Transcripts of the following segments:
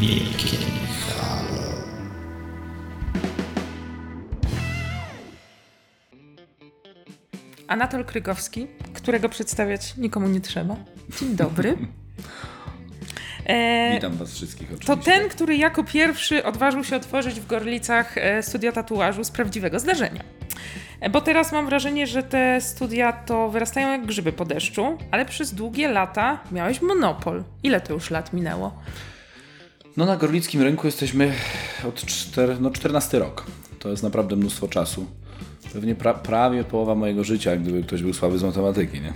Wielkie Halo. Anatol Krygowski, którego przedstawiać nikomu nie trzeba. Dzień dobry. E, Witam Was wszystkich oczywiście. To ten, który jako pierwszy odważył się otworzyć w Gorlicach e, studia tatuażu z prawdziwego zdarzenia. E, bo teraz mam wrażenie, że te studia to wyrastają jak grzyby po deszczu, ale przez długie lata miałeś monopol. Ile to już lat minęło? No na gorlickim rynku jesteśmy od 4, no 14 rok. To jest naprawdę mnóstwo czasu. Pewnie pra, prawie połowa mojego życia, gdyby ktoś był słaby z matematyki, nie?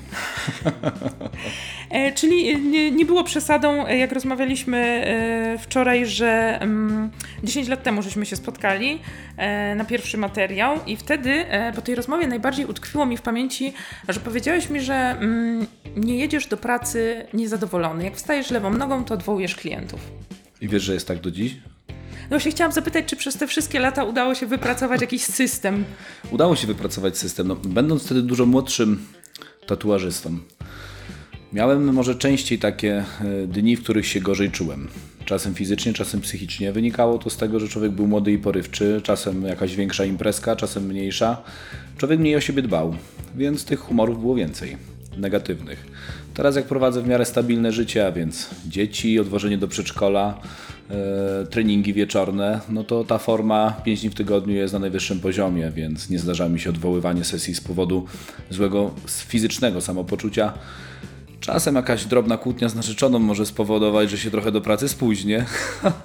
e, czyli nie, nie, było przesadą, e, jak rozmawialiśmy e, wczoraj, że mm, 10 lat temu żeśmy się spotkali e, na pierwszy materiał i wtedy e, po tej rozmowie najbardziej utkwiło mi w pamięci, że powiedziałeś mi, że mm, nie jedziesz do pracy niezadowolony. Jak wstajesz lewą nogą, to odwołujesz klientów. I wiesz, że jest tak do dziś? No właśnie chciałam zapytać, czy przez te wszystkie lata udało się wypracować jakiś system? Udało się wypracować system. No, będąc wtedy dużo młodszym tatuażystą, miałem może częściej takie e, dni, w których się gorzej czułem. Czasem fizycznie, czasem psychicznie. Wynikało to z tego, że człowiek był młody i porywczy, czasem jakaś większa imprezka, czasem mniejsza. Człowiek mniej o siebie dbał, więc tych humorów było więcej, negatywnych. Teraz jak prowadzę w miarę stabilne życie, a więc dzieci, odwożenie do przedszkola, e, treningi wieczorne, no to ta forma 5 dni w tygodniu jest na najwyższym poziomie, więc nie zdarza mi się odwoływanie sesji z powodu złego fizycznego samopoczucia. Czasem jakaś drobna kłótnia z narzeczoną może spowodować, że się trochę do pracy spóźnię,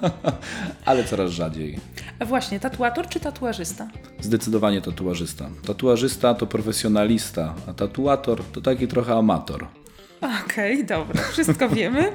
ale coraz rzadziej. A właśnie, tatuator czy tatuażysta? Zdecydowanie tatuażysta. Tatuażysta to profesjonalista, a tatuator to taki trochę amator. Okej, okay, dobra, wszystko wiemy.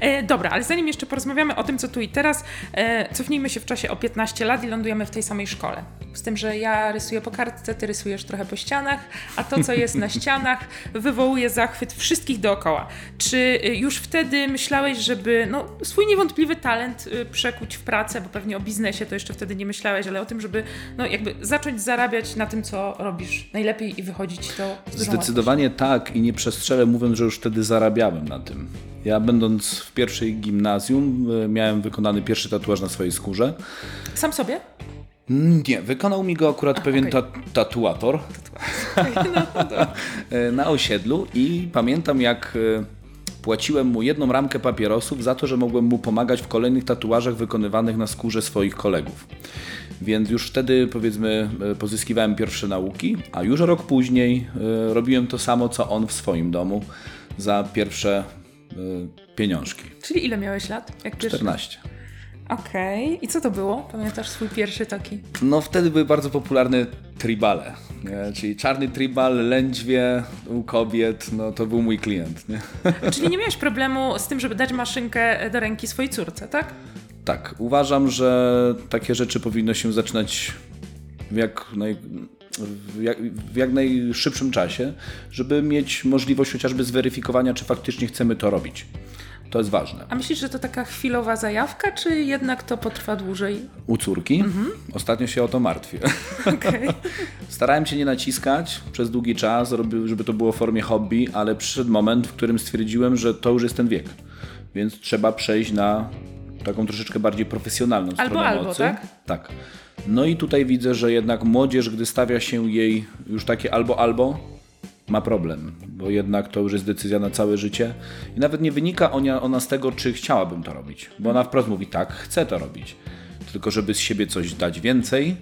E, dobra, ale zanim jeszcze porozmawiamy o tym, co tu i teraz, e, cofnijmy się w czasie o 15 lat i lądujemy w tej samej szkole. Z tym, że ja rysuję po kartce, ty rysujesz trochę po ścianach, a to, co jest na ścianach, wywołuje zachwyt wszystkich dookoła. Czy y, już wtedy myślałeś, żeby no, swój niewątpliwy talent y, przekuć w pracę, bo pewnie o biznesie to jeszcze wtedy nie myślałeś, ale o tym, żeby no, jakby zacząć zarabiać na tym, co robisz najlepiej i wychodzić to Zdecydowanie tak i nie przestrzelę mówiąc, że już wtedy zarabiałem na tym. Ja będąc w pierwszej gimnazjum y, miałem wykonany pierwszy tatuaż na swojej skórze. Sam sobie? Nie, wykonał mi go akurat A, pewien okay. ta tatuator no, e, na osiedlu i pamiętam jak e, płaciłem mu jedną ramkę papierosów za to, że mogłem mu pomagać w kolejnych tatuażach wykonywanych na skórze swoich kolegów. Więc już wtedy powiedzmy e, pozyskiwałem pierwsze nauki, a już rok później robiłem to samo co on w swoim domu za pierwsze pieniążki. Czyli ile miałeś lat? Jak 14. Okej. Okay. I co to było? Pamiętasz swój pierwszy taki? No wtedy były bardzo popularne tribale. Nie? Czyli czarny tribal, lędźwie u kobiet, no to był mój klient. Nie? Czyli nie miałeś problemu z tym, żeby dać maszynkę do ręki swojej córce, tak? Tak. Uważam, że takie rzeczy powinno się zaczynać jak, naj, w jak, w jak najszybszym czasie, żeby mieć możliwość chociażby zweryfikowania, czy faktycznie chcemy to robić. To jest ważne. A myślisz, że to taka chwilowa zajawka, czy jednak to potrwa dłużej? U córki? Mhm. Ostatnio się o to martwię. Okay. Starałem się nie naciskać przez długi czas, żeby to było w formie hobby, ale przyszedł moment, w którym stwierdziłem, że to już jest ten wiek. Więc trzeba przejść na taką troszeczkę bardziej profesjonalną albo, stronę albo, mocy. Tak? tak. No i tutaj widzę, że jednak młodzież, gdy stawia się jej już takie albo albo, ma problem, bo jednak to już jest decyzja na całe życie. I nawet nie wynika ona, ona z tego, czy chciałabym to robić, bo ona wprost mówi tak, chcę to robić, tylko żeby z siebie coś dać więcej,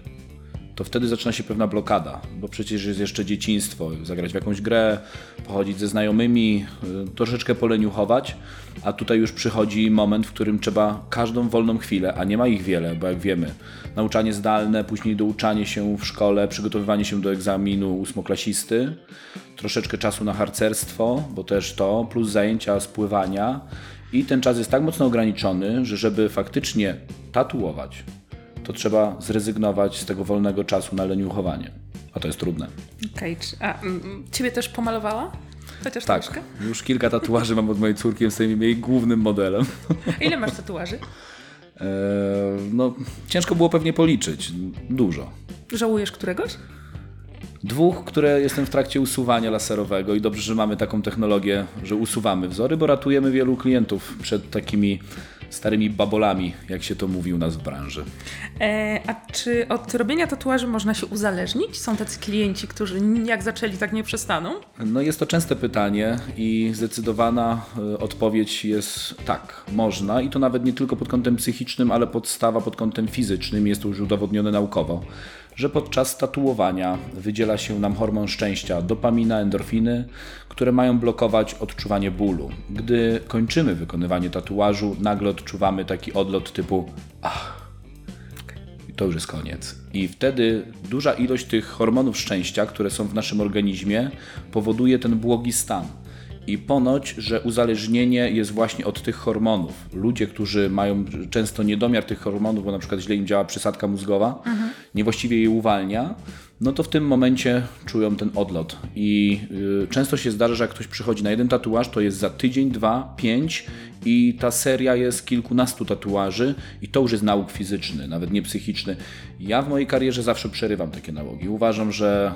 to wtedy zaczyna się pewna blokada, bo przecież jest jeszcze dzieciństwo, zagrać w jakąś grę, pochodzić ze znajomymi, y, troszeczkę poleniuchować, a tutaj już przychodzi moment, w którym trzeba każdą wolną chwilę, a nie ma ich wiele, bo jak wiemy, nauczanie zdalne, później douczanie się w szkole, przygotowywanie się do egzaminu ósmoklasisty, troszeczkę czasu na harcerstwo, bo też to, plus zajęcia z pływania i ten czas jest tak mocno ograniczony, że żeby faktycznie tatuować, to trzeba zrezygnować z tego wolnego czasu na leniuchowanie. A to jest trudne. Okej, okay. a mm, ciebie też pomalowała? Chociaż tak, troszkę? już kilka tatuaży mam od mojej córki, jestem jej głównym modelem. A ile masz tatuaży? Eee, no, ciężko było pewnie policzyć. Dużo. Żałujesz któregoś? Dwóch, które jestem w trakcie usuwania laserowego i dobrze, że mamy taką technologię, że usuwamy wzory, bo ratujemy wielu klientów przed takimi starymi babolami, jak się to mówi u nas w branży. E, a czy od robienia tatuaży można się uzależnić? Są tacy klienci, którzy jak zaczęli, tak nie przestaną? No jest to częste pytanie i zdecydowana e, odpowiedź jest tak, można i to nawet nie tylko pod kątem psychicznym, ale podstawa pod kątem fizycznym, jest to już udowodnione naukowo, że podczas tatuowania wydziela się nam hormon szczęścia, dopamina, endorfiny, które mają blokować odczuwanie bólu. Gdy kończymy wykonywanie tatuażu, nagle odczuwamy taki odlot typu ach, to już jest koniec. I wtedy duża ilość tych hormonów szczęścia, które są w naszym organizmie, powoduje ten błogi stan. I ponoć, że uzależnienie jest właśnie od tych hormonów. Ludzie, którzy mają często niedomiar tych hormonów, bo na przykład źle im działa przysadka mózgowa, niewłaściwie je uwalnia, no to w tym momencie czują ten odlot. I y, często się zdarza, że jak ktoś przychodzi na jeden tatuaż, to jest za tydzień, dwa, pięć i ta seria jest kilkunastu tatuaży i to już jest nauk fizyczny, nawet nie psychiczny. Ja w mojej karierze zawsze przerywam takie nałogi. Uważam, że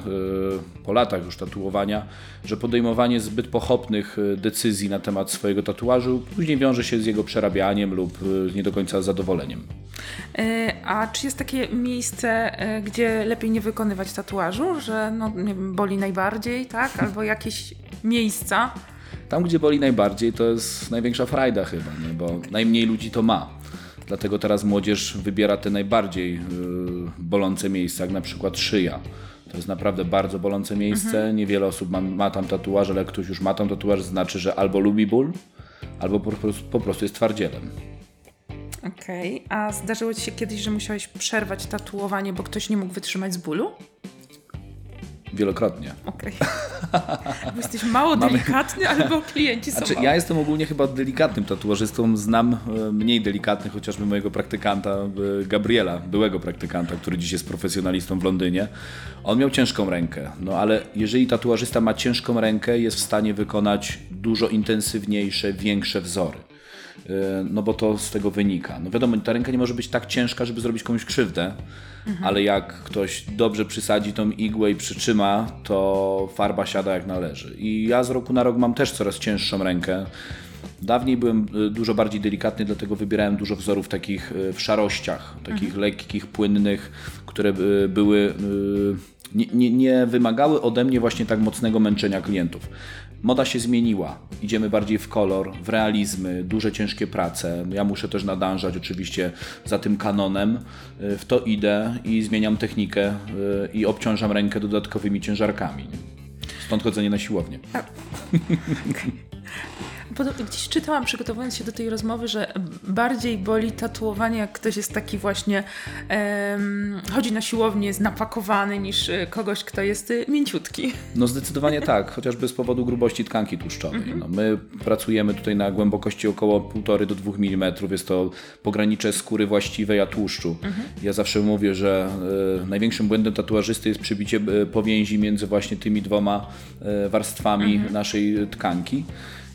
y, po latach już tatuowania, że podejmowanie zbyt pochopnych y, decyzji na temat swojego tatuażu później wiąże się z jego przerabianiem lub y, nie do końca zadowoleniem. E, a czy jest takie miejsce, e, gdzie lepiej nie wykonywać tatuażu, że no, nie wiem, boli najbardziej, tak? Albo jakieś miejsca? Tam, gdzie boli najbardziej, to jest największa frajda chyba, nie? bo najmniej ludzi to ma. Dlatego teraz młodzież wybiera te najbardziej yy, bolące miejsca, jak na przykład szyja. To jest naprawdę bardzo bolące miejsce. Niewiele osób ma, ma tam tatuaż, ale ktoś już ma tam tatuaż, znaczy, że albo lubi ból, albo po prostu, po prostu jest twardzielem. Okej. A zdarzyło ci się kiedyś, że musiałeś przerwać tatuowanie, bo ktoś nie mógł wytrzymać z bólu? Wielokrotnie. Okej. Bo Jesteś mało delikatny, albo klienci są Znaczy, mało. ja jestem ogólnie chyba delikatnym tatuażystą. Znam e, mniej delikatnych, chociażby mojego praktykanta e, Gabriela, byłego praktykanta, który dziś jest profesjonalistą w Londynie. On miał ciężką rękę, no ale jeżeli tatuażysta ma ciężką rękę, jest w stanie wykonać dużo intensywniejsze, większe wzory. E, No bo to z tego wynika. No wiadomo, ta ręka nie może być tak ciężka, żeby zrobić komuś krzywdę, ale jak ktoś dobrze przysadzi tą igłę i przytrzyma, to farba siada jak należy. I ja z roku na rok mam też coraz cięższą rękę. Dawniej byłem y, dużo bardziej delikatny, dlatego wybierałem dużo wzorów takich y, w szarościach, takich lekkich, płynnych, które y, były y, nie, nie, nie wymagały ode mnie właśnie tak mocnego męczenia klientów. Moda się zmieniła. Idziemy bardziej w kolor, w realizmy, duże, ciężkie prace. Ja muszę też nadążać oczywiście za tym kanonem. Y, W to idę i zmieniam technikę y, i obciążam rękę dodatkowymi ciężarkami. Stąd chodzenie na siłownię. Gdzieś czytałam, przygotowując się do tej rozmowy, że bardziej boli tatuowanie, jak ktoś jest taki właśnie, em, chodzi na siłownię, jest napakowany, niż e, kogoś, kto jest e, mięciutki. No zdecydowanie tak, chociażby z powodu grubości tkanki tłuszczowej. No, my pracujemy tutaj na głębokości około 1,5 do 2 mm. Jest to pogranicze skóry właściwej, a tłuszczu. Ja zawsze mówię, że e, największym błędem tatuażysty jest przybicie e, powięzi między właśnie tymi dwoma warstwami naszej tkanki.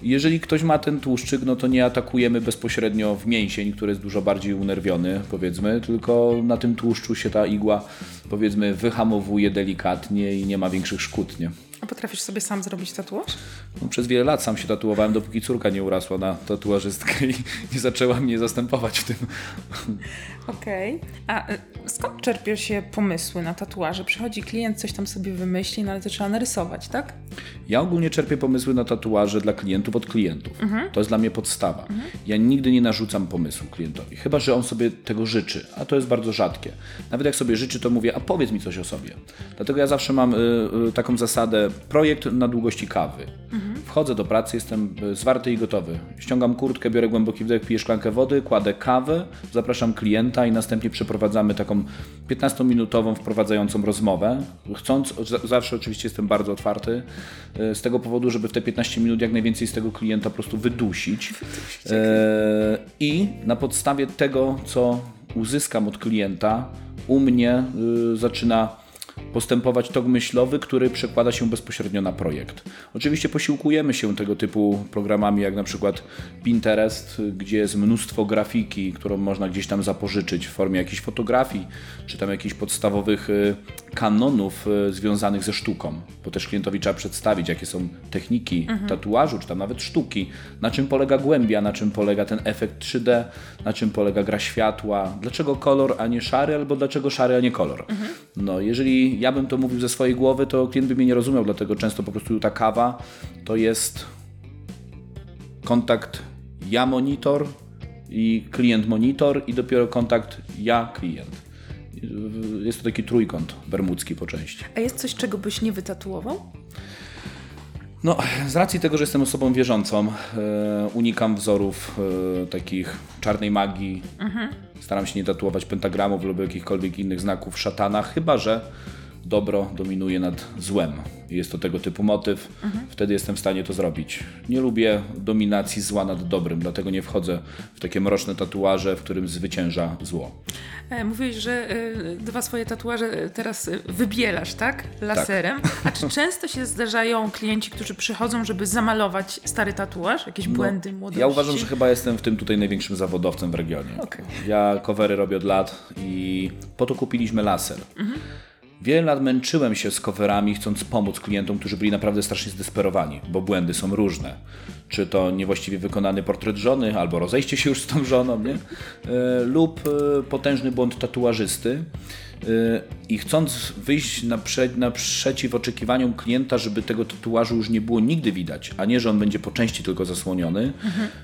Jeżeli ktoś ma ten tłuszczyk, no to nie atakujemy bezpośrednio w mięsień, który jest dużo bardziej unerwiony, powiedzmy, tylko na tym tłuszczu się ta igła, powiedzmy, wyhamowuje delikatnie i nie ma większych szkód, nie? A potrafisz sobie sam zrobić tatuaż? No, przez wiele lat sam się tatuowałem, dopóki córka nie urasła na tatuażystkę i nie zaczęła mnie zastępować w tym. Okej. A e, skąd czerpią się pomysły na tatuaże? Przychodzi klient, coś tam sobie wymyśli, no ale to trzeba narysować, tak? Ja ogólnie czerpię pomysły na tatuaże dla klientów od klientów. To jest dla mnie podstawa. Ja nigdy nie narzucam pomysłu klientowi, chyba że on sobie tego życzy, a to jest bardzo rzadkie. Nawet jak sobie życzy, to mówię, a powiedz mi coś o sobie. Dlatego ja zawsze mam y, y, taką zasadę, projekt na długości kawy. Wchodzę do pracy, jestem y, zwarty i gotowy. Ściągam kurtkę, biorę głęboki wdech, piję szklankę wody, kładę kawę, zapraszam klienta i następnie przeprowadzamy taką 15-minutową wprowadzającą rozmowę. Chcąc, zawsze oczywiście jestem bardzo otwarty, y, z tego powodu, żeby w te 15 minut jak najwięcej z tego klienta po prostu wydusić. E, I na podstawie tego, co uzyskam od klienta, u mnie y, zaczyna postępować tok myślowy, który przekłada się bezpośrednio na projekt. Oczywiście posiłkujemy się tego typu programami, jak na przykład Pinterest, gdzie jest mnóstwo grafiki, którą można gdzieś tam zapożyczyć w formie jakichś fotografii, czy tam jakichś podstawowych y, kanonów e, związanych ze sztuką, bo też klientowi trzeba przedstawić, jakie są techniki tatuażu, czy tam nawet sztuki, na czym polega głębia, na czym polega ten efekt 3D, na czym polega gra światła, dlaczego kolor, a nie szary, albo dlaczego szary, a nie kolor. No, jeżeli ja bym to mówił ze swojej głowy, to klient by mnie nie rozumiał, dlatego często po prostu ta kawa to jest kontakt ja monitor i klient monitor i dopiero kontakt ja klient. Jest to taki trójkąt bermudzki po części. A jest coś, czego byś nie wytatuował? No, z racji tego, że jestem osobą wierzącą, e, unikam wzorów e, takich czarnej magii. Staram się nie tatuować pentagramów lub jakichkolwiek innych znaków szatana, chyba że dobro dominuje nad złem. Jest to tego typu motyw, wtedy jestem w stanie to zrobić. Nie lubię dominacji zła nad dobrym, dlatego nie wchodzę w takie mroczne tatuaże, w którym zwycięża zło. E, Mówiłeś, że e, dwa swoje tatuaże e, teraz wybielasz, tak? Laserem. A czy często się zdarzają klienci, którzy przychodzą, żeby zamalować stary tatuaż? Jakieś błędy młodości? Ja uważam, że chyba jestem w tym tutaj największym zawodowcem w regionie. Okej. Ja covery robię od lat i po to kupiliśmy laser. Wiele lat męczyłem się z coverami, chcąc pomóc klientom, którzy byli naprawdę strasznie zdesperowani, bo błędy są różne. Czy to niewłaściwie wykonany portret żony, albo rozejście się już z tą żoną, nie? E, lub e, potężny błąd tatuażysty. E, I chcąc wyjść naprze naprzeciw oczekiwaniom klienta, żeby tego tatuażu już nie było nigdy widać, a nie, że on będzie po części tylko zasłoniony,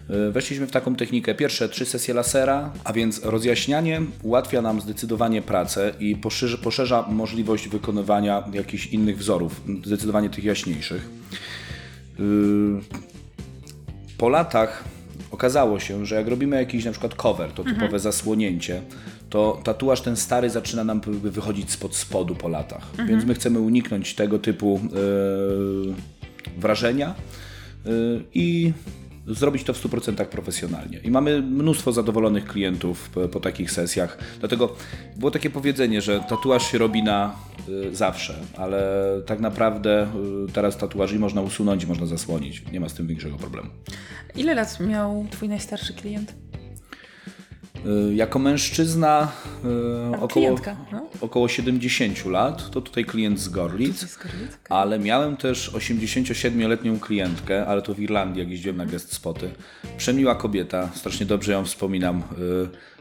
e, weszliśmy w taką technikę. Pierwsze trzy sesje lasera, a więc rozjaśnianie ułatwia nam zdecydowanie pracę i poszerza, poszerza możliwość wykonywania jakichś innych wzorów, zdecydowanie tych jaśniejszych. Yy, po latach okazało się, że jak robimy jakiś na przykład cover, to typowe zasłonięcie, to tatuaż ten stary zaczyna nam wychodzić spod spodu po latach. Więc my chcemy uniknąć tego typu yy, wrażenia yy, i zrobić to w 100% profesjonalnie. I mamy mnóstwo zadowolonych klientów po, po takich sesjach. Dlatego było takie powiedzenie, że tatuaż się robi na y, zawsze, ale tak naprawdę y, teraz tatuaży można usunąć i można zasłonić. Nie ma z tym większego problemu. Ile lat miał twój najstarszy klient? Y, Jako mężczyzna y, około, no. około 70 lat, to tutaj klient z Gorlic, ale miałem też 87-letnią klientkę, ale to w Irlandii, jak jeździłem na guest spoty. Przemiła kobieta, strasznie dobrze ją wspominam.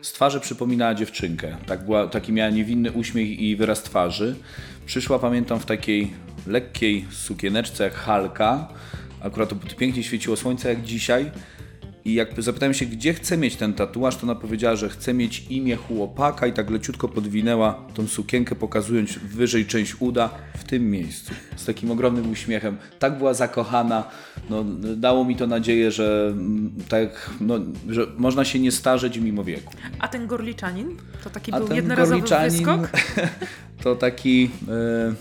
Y, Z twarzy przypominała dziewczynkę. Tak była, taki miała niewinny uśmiech i wyraz twarzy. Przyszła, pamiętam, w takiej lekkiej sukieneczce jak Halka. Akurat to pięknie świeciło słońce jak dzisiaj. I jak zapytałem się, gdzie chce mieć ten tatuaż, to ona powiedziała, że chce mieć imię chłopaka i tak leciutko podwinęła tą sukienkę, pokazując wyżej część uda w tym miejscu. Z takim ogromnym uśmiechem. Tak była zakochana. No, dało mi to nadzieję, że, mm, tak, no, że można się nie starzeć mimo wieku. A ten gorliczanin? To taki A był jednorazowy wyskok? to taki e,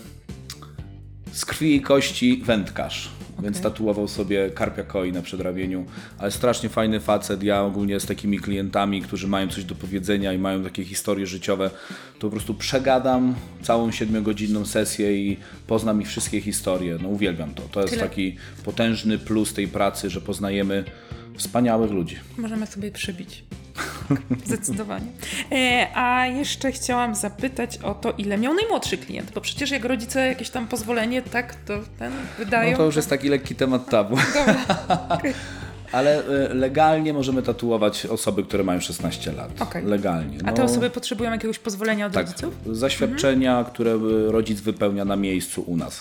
z krwi i kości wędkarz. Więc tatuował sobie karpia koi na przedramieniu, ale strasznie fajny facet. Ja ogólnie z takimi klientami, którzy mają coś do powiedzenia i mają takie historie życiowe, to po prostu przegadam całą siedmiogodzinną sesję i poznam ich wszystkie historie. No uwielbiam to. To jest taki potężny plus tej pracy, że poznajemy wspaniałych ludzi. Możemy sobie przybić. Zdecydowanie. E, a jeszcze chciałam zapytać o to, ile miał najmłodszy klient, bo przecież jak rodzice jakieś tam pozwolenie, tak, to ten wydają. No to już jest taki lekki temat tabu. Ale y, legalnie możemy tatuować osoby, które mają 16 lat. Okej. Legalnie. A No, te osoby potrzebują jakiegoś pozwolenia od tak, rodziców? zaświadczenia, które y, rodzic wypełnia na miejscu u nas.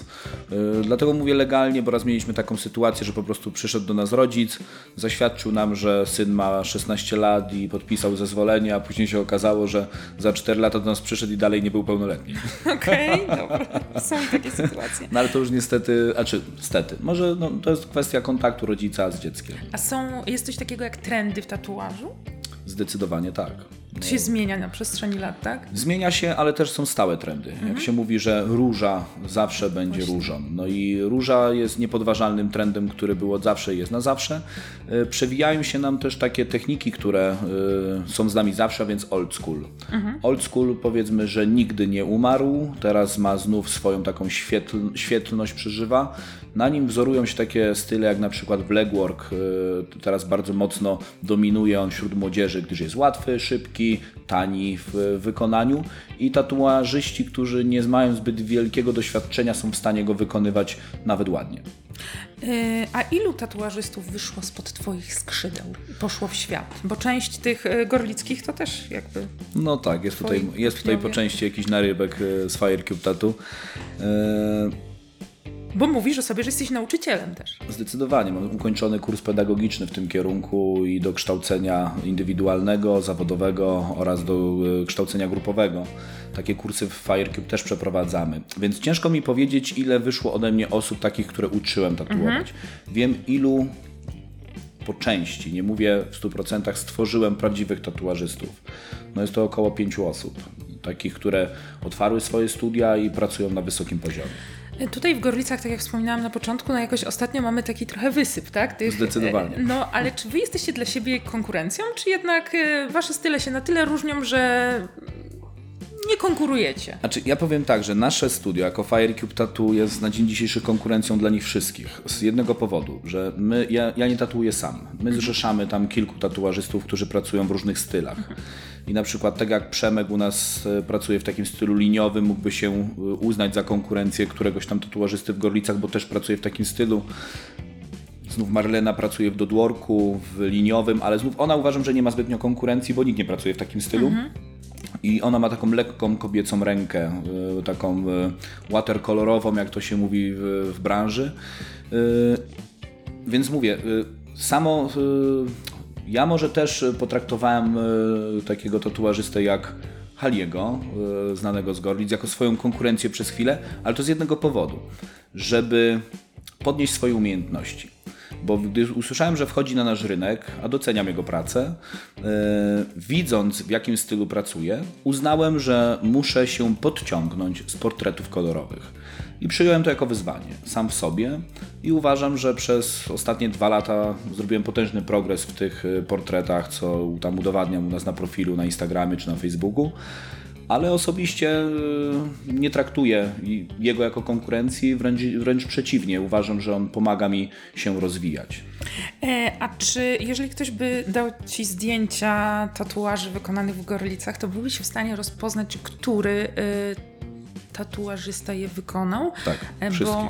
Y, Dlatego mówię legalnie, bo raz mieliśmy taką sytuację, że po prostu przyszedł do nas rodzic, zaświadczył nam, że syn ma 16 lat i podpisał zezwolenie, a później się okazało, że za 4 lata do nas przyszedł i dalej nie był pełnoletni. Okej, dobra. Są takie sytuacje. No ale to już niestety, a czy stety, może no, to jest kwestia kontaktu rodzica z dzieckiem. A są, jest coś takiego jak trendy w tatuażu? Zdecydowanie tak. To się zmienia na przestrzeni lat, tak? Zmienia się, ale też są stałe trendy. Jak się mówi, że róża zawsze będzie różą. No i róża jest niepodważalnym trendem, który był od zawsze i jest na zawsze. E, Przewijają się nam też takie techniki, które e, są z nami zawsze, więc old school. Old school powiedzmy, że nigdy nie umarł, teraz ma znów swoją taką świetl, świetlność przeżywa. Na nim wzorują się takie style jak na przykład blackwork. e, Teraz bardzo mocno dominuje on wśród młodzieży, gdyż jest łatwy, szybki, tani w wykonaniu i tatuażyści, którzy nie mają zbyt wielkiego doświadczenia, są w stanie go wykonywać nawet ładnie. E, a ilu tatuażystów wyszło spod Twoich skrzydeł i poszło w świat? Bo część tych e, gorlickich to też jakby. No tak, jest tutaj, jest tutaj po części jakiś narybek e, z Firecube Tattoo. E, Bo mówisz o sobie, że jesteś nauczycielem też. Zdecydowanie. Mam ukończony kurs pedagogiczny w tym kierunku i do kształcenia indywidualnego, zawodowego oraz do e, kształcenia grupowego. Takie kursy w Firecube też przeprowadzamy. Więc ciężko mi powiedzieć, ile wyszło ode mnie osób takich, które uczyłem tatuować. Wiem, ilu po części, nie mówię w 100%, stworzyłem prawdziwych tatuażystów. No jest to około pięciu osób. Takich, które otwarły swoje studia i pracują na wysokim poziomie. Tutaj w Gorlicach, tak jak wspominałam na początku, no jakoś ostatnio mamy taki trochę wysyp, tak? Tych, Zdecydowanie. e, No, ale czy wy jesteście dla siebie konkurencją, czy jednak e, wasze style się na tyle różnią, że konkurujecie? Znaczy, ja powiem tak, że nasze studio jako Firecube Tattoo jest na dzień dzisiejszy konkurencją dla nich wszystkich. Z jednego powodu, że my, ja, ja nie tatuuję sam. My zrzeszamy tam kilku tatuażystów, którzy pracują w różnych stylach. I na przykład tak jak Przemek u nas e, pracuje w takim stylu liniowym, mógłby się e, uznać za konkurencję któregoś tam tatuażysty w Gorlicach, bo też pracuje w takim stylu. Znów Marlena pracuje w dodworku, w liniowym, ale znów ona uważam, że nie ma zbytnio konkurencji, bo nikt nie pracuje w takim stylu. I ona ma taką lekką kobiecą rękę, y, taką y, waterkolorową, jak to się mówi w, w branży. Y, Więc mówię, samo ja może też potraktowałem takiego tatuażystę jak Haliego, znanego z Gorlic, jako swoją konkurencję przez chwilę, ale to z jednego powodu, żeby podnieść swoje umiejętności. Bo gdy usłyszałem, że wchodzi na nasz rynek, a doceniam jego pracę, e, widząc w jakim stylu pracuje, uznałem, że muszę się podciągnąć z portretów kolorowych. I przyjąłem to jako wyzwanie, sam w sobie, i uważam, że przez ostatnie dwa lata zrobiłem potężny progres w tych e, portretach, co tam udowadniam u nas na profilu, na Instagramie czy na Facebooku ale osobiście y, nie traktuję jego jako konkurencji, wręcz, wręcz przeciwnie. Uważam, że on pomaga mi się rozwijać. E, a czy jeżeli ktoś by dał ci zdjęcia tatuaży wykonanych w Gorlicach, to byłbyś w stanie rozpoznać, który e, tatuażysta je wykonał? Tak, E, wszystkich.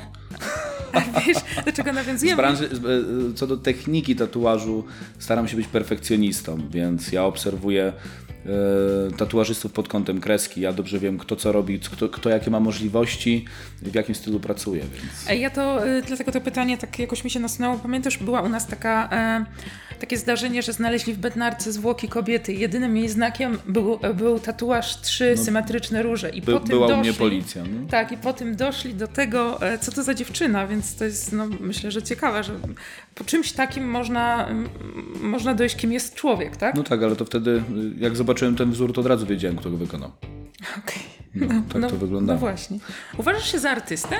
Bo, wiesz, do czego nawiązujemy? branży, z- e, co do techniki tatuażu, staram się być perfekcjonistą, więc ja obserwuję tatuażystów pod kątem kreski. Ja dobrze wiem, kto co robi, kto, kto jakie ma możliwości, w jakim stylu pracuje. Więc... E, Ja to, y, dlatego to pytanie tak jakoś mi się nasunęło. Pamiętasz, była u nas taka, e, takie zdarzenie, że znaleźli w Bednarce zwłoki kobiety. Jedynym jej znakiem był, był tatuaż trzy symetryczne róże. I By, po tym była doszli, u mnie policja. No. Tak, i po tym doszli do tego, e, co to za dziewczyna, więc to jest, no, myślę, że ciekawe, że po czymś takim można, można dojść, kim jest człowiek, tak? no tak, ale to wtedy, jak zobaczyłem ten wzór, to od razu wiedziałem, kto go wykonał. Okej. No, tak to wyglądało. No właśnie. Uważasz się za artystę?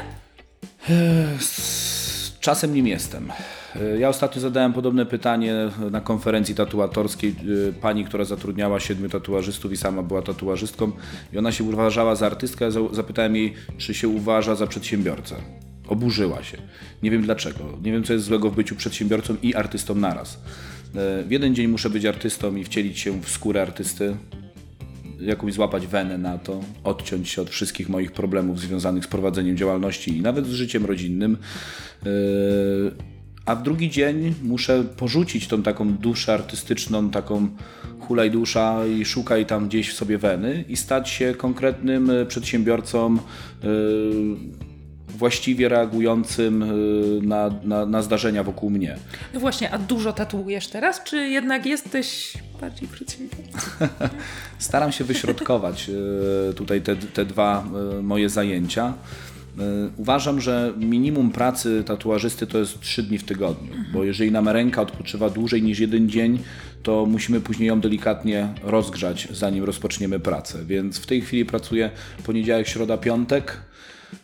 Z czasem nim jestem. Y, Ja ostatnio zadałem podobne pytanie na konferencji tatuatorskiej y, pani, która zatrudniała siedmiu tatuażystów i sama była tatuażystką i ona się uważała za artystkę. Ja za- zapytałem jej, czy się uważa za przedsiębiorcę. Oburzyła się. Nie wiem dlaczego. Nie wiem, co jest złego w byciu przedsiębiorcą i artystą naraz. Y, W jeden dzień muszę być artystą i wcielić się w skórę artysty, jakąś złapać wenę na to, odciąć się od wszystkich moich problemów związanych z prowadzeniem działalności i nawet z życiem rodzinnym. Yy, A w drugi dzień muszę porzucić tą taką duszę artystyczną, taką hulaj dusza i szukaj tam gdzieś w sobie weny i stać się konkretnym e, przedsiębiorcą właściwie reagującym yy, na, na, na zdarzenia wokół mnie. No właśnie, a dużo tatuujesz teraz, czy jednak jesteś bardziej przedsiębiorcą? Staram się wyśrodkować e, tutaj te, te dwa e, moje zajęcia. Uważam, że minimum pracy tatuażysty to jest 3 dni w tygodniu, bo jeżeli nam ręka odpoczywa dłużej niż jeden dzień, to musimy później ją delikatnie rozgrzać, zanim rozpoczniemy pracę. Więc w tej chwili pracuję poniedziałek, środa, piątek.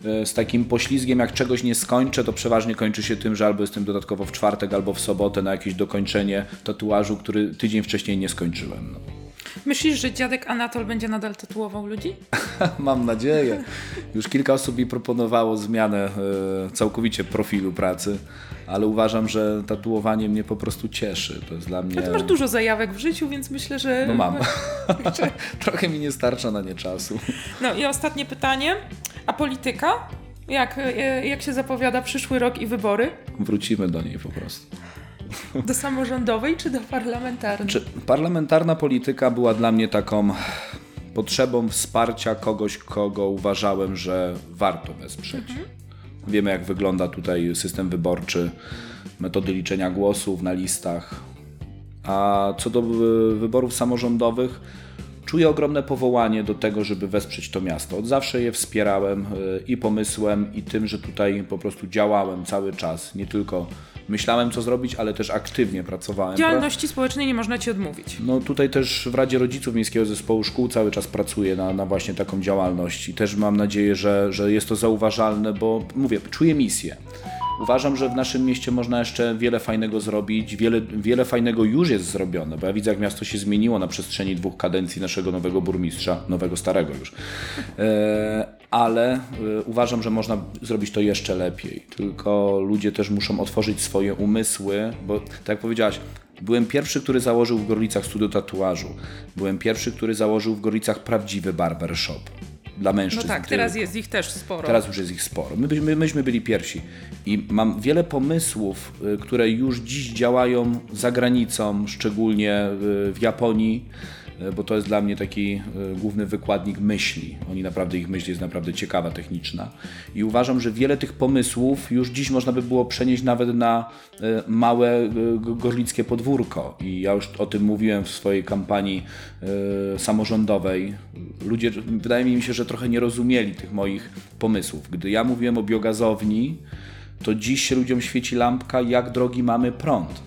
E, Z takim poślizgiem, jak czegoś nie skończę, to przeważnie kończy się tym, że albo jestem dodatkowo w czwartek, albo w sobotę na jakieś dokończenie tatuażu, który tydzień wcześniej nie skończyłem. No. Myślisz, że dziadek Anatol będzie nadal tatuował ludzi? Mam nadzieję. Już kilka osób mi proponowało zmianę e, całkowicie profilu pracy, ale uważam, że tatuowanie mnie po prostu cieszy. To jest dla mnie... Ty masz dużo zajawek w życiu, więc myślę, że... No mam. Trochę mi nie starcza na nie czasu. No i ostatnie pytanie. A polityka? Jak, e, jak się zapowiada przyszły rok i wybory? Wrócimy do niej po prostu. Do samorządowej czy do parlamentarnej? Czy parlamentarna polityka była dla mnie taką potrzebą wsparcia kogoś, kogo uważałem, że warto wesprzeć. Wiemy, jak wygląda tutaj system wyborczy, metody liczenia głosów na listach. A co do wyborów samorządowych, czuję ogromne powołanie do tego, żeby wesprzeć to miasto. Od zawsze je wspierałem y, i pomysłem, i tym, że tutaj po prostu działałem cały czas. Nie tylko myślałem, co zrobić, ale też aktywnie pracowałem. Działalności społecznej nie można ci odmówić. No tutaj też w Radzie Rodziców Miejskiego Zespołu Szkół cały czas pracuję na, na właśnie taką działalność i też mam nadzieję, że, że jest to zauważalne, bo mówię, czuję misję. Uważam, że w naszym mieście można jeszcze wiele fajnego zrobić, wiele, wiele fajnego już jest zrobione, bo ja widzę, jak miasto się zmieniło na przestrzeni dwóch kadencji naszego nowego burmistrza, nowego starego już. E, ale e, uważam, że można zrobić to jeszcze lepiej. Tylko ludzie też muszą otworzyć swoje umysły, bo tak jak powiedziałaś, Byłem pierwszy, który założył w Gorlicach studio tatuażu. Byłem pierwszy, który założył w Gorlicach prawdziwy barbershop dla No mężczyzn. tak, teraz tylko. jest ich też sporo. Teraz już jest ich sporo. My, byśmy- myśmy byli pierwsi. I mam wiele pomysłów, y, które już dziś działają za granicą, szczególnie y, w Japonii, bo to jest dla mnie taki y, główny wykładnik myśli. Oni naprawdę, ich myśl jest naprawdę ciekawa, techniczna. I uważam, że wiele tych pomysłów już dziś można by było przenieść nawet na y, małe gorlickie podwórko. I ja już o tym mówiłem w swojej kampanii samorządowej. Ludzie, wydaje mi się, że trochę nie rozumieli tych moich pomysłów. Gdy ja mówiłem o biogazowni, to dziś się ludziom świeci lampka, jak drogi mamy prąd.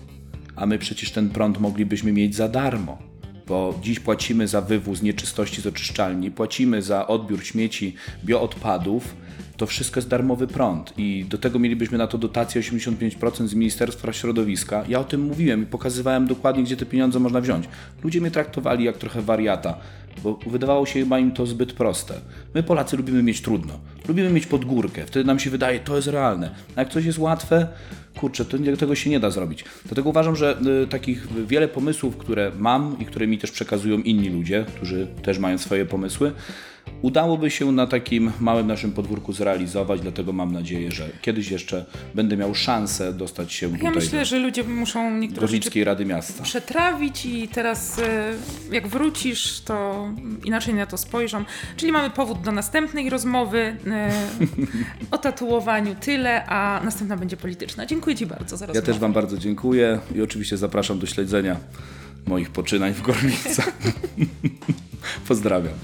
A my przecież ten prąd moglibyśmy mieć za darmo. Bo dziś płacimy za wywóz nieczystości z oczyszczalni, płacimy za odbiór śmieci, bioodpadów. To wszystko jest darmowy prąd i do tego mielibyśmy na to dotację 85% z Ministerstwa Środowiska. Ja o tym mówiłem i pokazywałem dokładnie, gdzie te pieniądze można wziąć. Ludzie mnie traktowali jak trochę wariata, bo wydawało się chyba im to zbyt proste. My Polacy lubimy mieć trudno, lubimy mieć pod górkę, wtedy nam się wydaje, to jest realne. A jak coś jest łatwe, kurczę, to tego się nie da zrobić. Dlatego uważam, że y, takich wiele pomysłów, które mam i które mi też przekazują inni ludzie, którzy też mają swoje pomysły, udałoby się na takim małym naszym podwórku zrealizować, dlatego mam nadzieję, że kiedyś jeszcze będę miał szansę dostać się Ja tutaj myślę, do że ludzie muszą niektóre Gorlickiej Rady Miasta. przetrawić i teraz e, jak wrócisz, to inaczej na to spojrzą. Czyli mamy powód do następnej rozmowy e, o tatuowaniu tyle, a następna będzie polityczna. Dziękuję Ci bardzo za Ja rozmowę. też Wam bardzo dziękuję i oczywiście zapraszam do śledzenia moich poczynań w Gorlicach. Pozdrawiam.